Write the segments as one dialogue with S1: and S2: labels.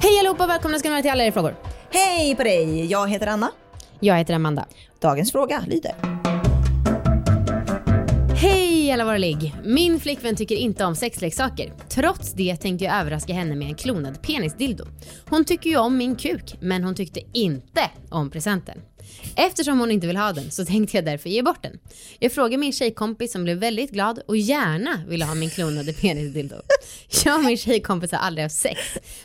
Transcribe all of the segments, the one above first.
S1: Hej allihopa, välkomna ska ni vara till alla era frågor.
S2: Hej på dig! Jag heter Anna.
S1: Jag heter Amanda.
S2: Dagens fråga lyder.
S1: Hej alla våra ligg! Min flickvän tycker inte om sexleksaker. Trots det tänkte jag överraska henne med en klonad penisdildo. Hon tycker ju om min kuk, men hon tyckte inte om presenten. Eftersom hon inte vill ha den så tänkte jag därför ge bort den. Jag frågade min tjejkompis som blev väldigt glad och gärna ville ha min klonade penisdildo. Jag och min tjejkompis har aldrig haft sex,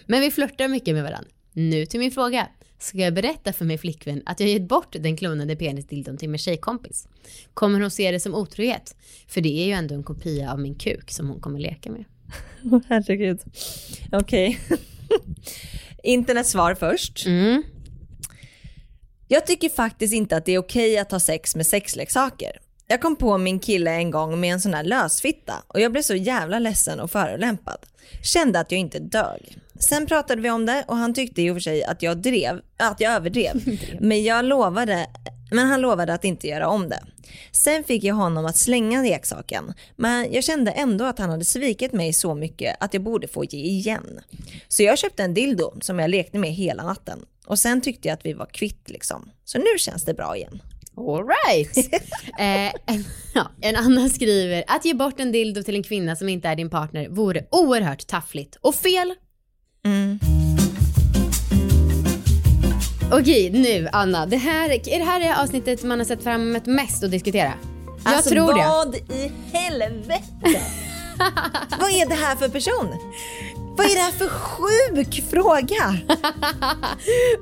S1: men vi flörtar mycket med varandra. Nu till min fråga. Ska jag berätta för min flickvän att jag gett bort den klonade penisdildon till min tjejkompis? Kommer hon se det som otrohet? För det är ju ändå en kopia av min kuk som hon kommer leka med.
S2: Herregud. Okej. Okay. Internetsvar först.
S1: Mm.
S2: Jag tycker faktiskt inte att det är okej att ha sex med sexleksaker. Jag kom på min kille en gång med en sån här lösfitta och jag blev så jävla ledsen och förolämpad. Kände att jag inte dög. Sen pratade vi om det och han tyckte i och för sig att jag drev, att jag överdrev. Men jag lovade, men han lovade att inte göra om det. Sen fick jag honom att slänga leksaken, men jag kände ändå att han hade svikit mig så mycket att jag borde få ge igen. Så jag köpte en dildo som jag lekte med hela natten och sen tyckte jag att vi var kvitt liksom. Så nu känns det bra igen.
S1: Alright. eh, en, ja, en annan skriver att ge bort en dildo till en kvinna som inte är din partner vore oerhört taffligt och fel.
S2: Mm.
S1: Okej, nu Anna. Det här, är det här det avsnittet man har sett fram emot mest att diskutera? Jag
S2: alltså,
S1: tror det.
S2: vad i helvete? vad är det här för person? Vad är det här för sjuk fråga?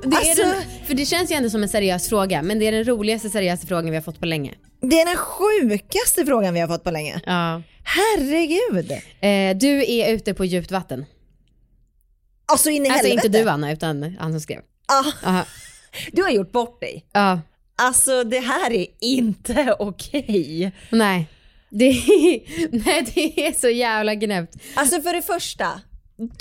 S1: det alltså, den, för det känns ju ändå som en seriös fråga, men det är den roligaste seriösa frågan vi har fått på länge.
S2: Det är den sjukaste frågan vi har fått på länge.
S1: Ja.
S2: Herregud.
S1: Eh, du är ute på djupt vatten.
S2: Alltså in i
S1: Alltså
S2: helvete.
S1: inte du Anna, utan han som skrev.
S2: Ah. Du har gjort bort dig.
S1: Ja.
S2: Alltså det här är inte okej.
S1: Nej. Det är, nej, det är så jävla gnäppt.
S2: Alltså för det första,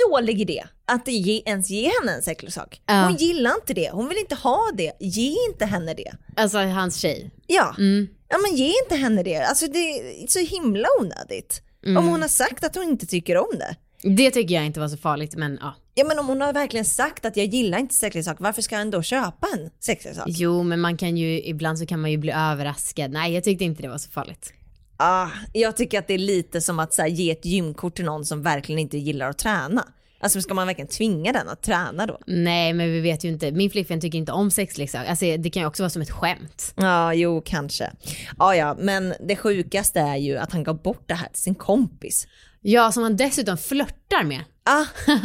S2: dålig idé att ge, ens ge henne en sexleksak.
S1: Ja.
S2: Hon gillar inte det, hon vill inte ha det. Ge inte henne det.
S1: Alltså hans tjej.
S2: Ja,
S1: Mm.
S2: ja men ge inte henne det. Alltså det är så himla onödigt.
S1: Mm.
S2: Om hon har sagt att hon inte tycker om det.
S1: Det tycker jag inte var så farligt, men ja.
S2: Ja men om hon har verkligen sagt att jag gillar inte sexleksaker, varför ska han då köpa en sexleksak?
S1: Jo, men man kan ju, ibland så kan man ju bli överraskad. Nej, jag tyckte inte det var så farligt.
S2: Ah, jag tycker att det är lite som att så här, ge ett gymkort till någon som verkligen inte gillar att träna. Alltså ska man verkligen tvinga den att träna då?
S1: Nej, men vi vet ju inte. Min flickvän tycker inte om sexleksaker. Alltså det kan ju också vara som ett skämt.
S2: Ja, jo kanske. Ja, ja, men det sjukaste är ju att han gav bort det här till sin kompis.
S1: Ja, som han dessutom flörtar med.
S2: Ah,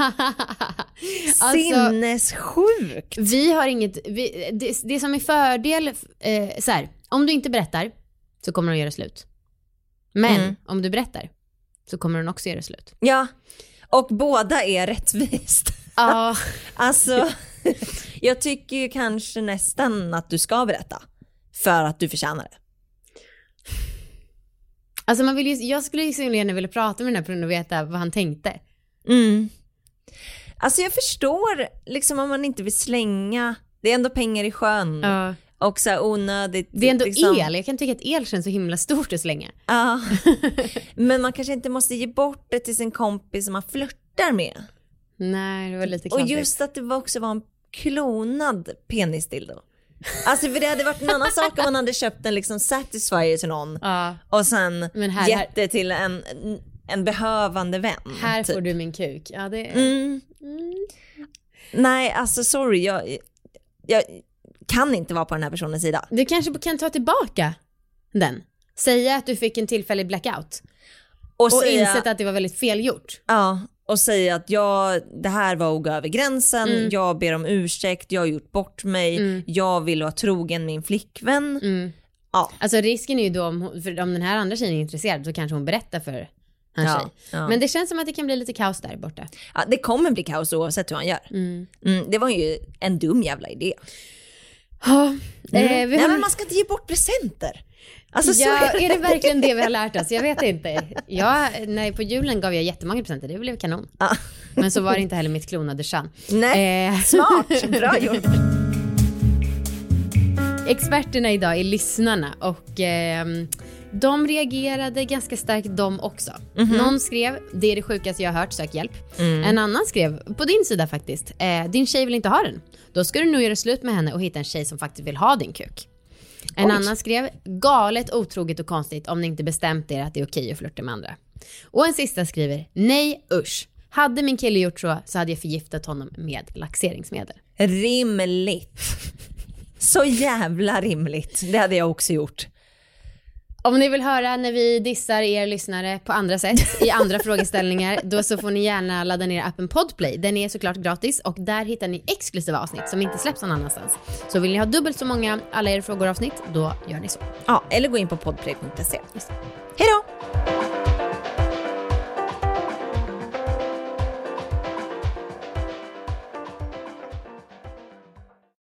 S1: Alltså-
S2: sinnessjukt.
S1: Vi har inget, vi, det, det som är fördel, eh, så här, om du inte berättar så kommer de göra slut. Men
S2: Mm.
S1: om du berättar så kommer de också göra slut.
S2: Ja, och båda är rättvist.
S1: Ja,
S2: Alltså, jag tycker ju kanske nästan att du ska berätta. För att du förtjänar det.
S1: alltså man vill ju, jag skulle ju så gärna vilja prata med den här personen och veta vad han tänkte.
S2: Mm. Alltså jag förstår liksom om man inte vill slänga, det är ändå pengar i sjön.
S1: Ja.
S2: Och så här onödigt.
S1: Det är ändå
S2: liksom.
S1: el, jag kan tycka att el känns så himla stort att slänga.
S2: Ja. Men man kanske inte måste ge bort det till sin kompis som man flörtar med.
S1: Nej, det var lite
S2: Och
S1: klantigt.
S2: just att det var också var en klonad penisdildo. Alltså för det hade varit en annan sak om man hade köpt en liksom satisfier till någon
S1: Ja,
S2: och sen
S1: här-
S2: gett det till en, en behövande vän.
S1: här
S2: typ.
S1: får du min kuk. Ja, det är...
S2: Mm. Nej, alltså sorry, jag, jag kan inte vara på den här personens sida.
S1: Du kanske kan ta tillbaka den. Säga att du fick en tillfällig blackout. Och
S2: säga,
S1: insett att det var väldigt felgjort.
S2: ja, och säga att jag, det här var att gå över gränsen,
S1: Mm.
S2: jag ber om ursäkt, jag har gjort bort mig,
S1: Mm.
S2: jag vill vara trogen min flickvän.
S1: Mm.
S2: Ja.
S1: Alltså risken är ju då om, om den här andra tjejen är intresserad så kanske hon berättar för hans
S2: Ja,
S1: tjej.
S2: ja.
S1: Men det känns som att det kan bli lite kaos där borta.
S2: Ja, det kommer bli kaos oavsett hur han gör.
S1: Mm.
S2: Mm, det var ju en dum jävla idé.
S1: Ja,
S2: Mm.
S1: eh, vi
S2: Nej
S1: har...
S2: men man ska inte ge bort presenter. Alltså så
S1: ja,
S2: är
S1: det verkligen det vi har lärt oss? Jag vet inte. Jag, nej, på julen gav jag jättemånga presenter, det blev kanon.
S2: Ja.
S1: Men så var det inte heller mitt klonade Jean.
S2: Nej,
S1: Eh.
S2: smart, bra gjort.
S1: Experterna idag är lyssnarna och ehm, De reagerade ganska starkt de också. Någon skrev, det är det sjukaste jag har hört, sök hjälp. En annan skrev, på din sida faktiskt, eh, din tjej vill inte ha den. Då ska du nog göra slut med henne och hitta en tjej som faktiskt vill ha din kuk. En
S2: Oj.
S1: annan skrev, galet, otroget och konstigt om ni inte bestämt er att det är okej att flirta med andra. Och en sista skriver, nej usch. Hade min kille gjort så så hade jag förgiftat honom med laxeringsmedel.
S2: Rimligt. Så jävla rimligt. Det hade jag också gjort.
S1: Om ni vill höra när vi dissar er lyssnare på andra sätt, i andra frågeställningar, då så får ni gärna ladda ner appen Podplay. Den är såklart gratis och där hittar ni exklusiva avsnitt som inte släpps någon annanstans. Så vill ni ha dubbelt så många alla er frågor-avsnitt, då gör ni så.
S2: Ja, eller gå in på podplay.se. Hej då!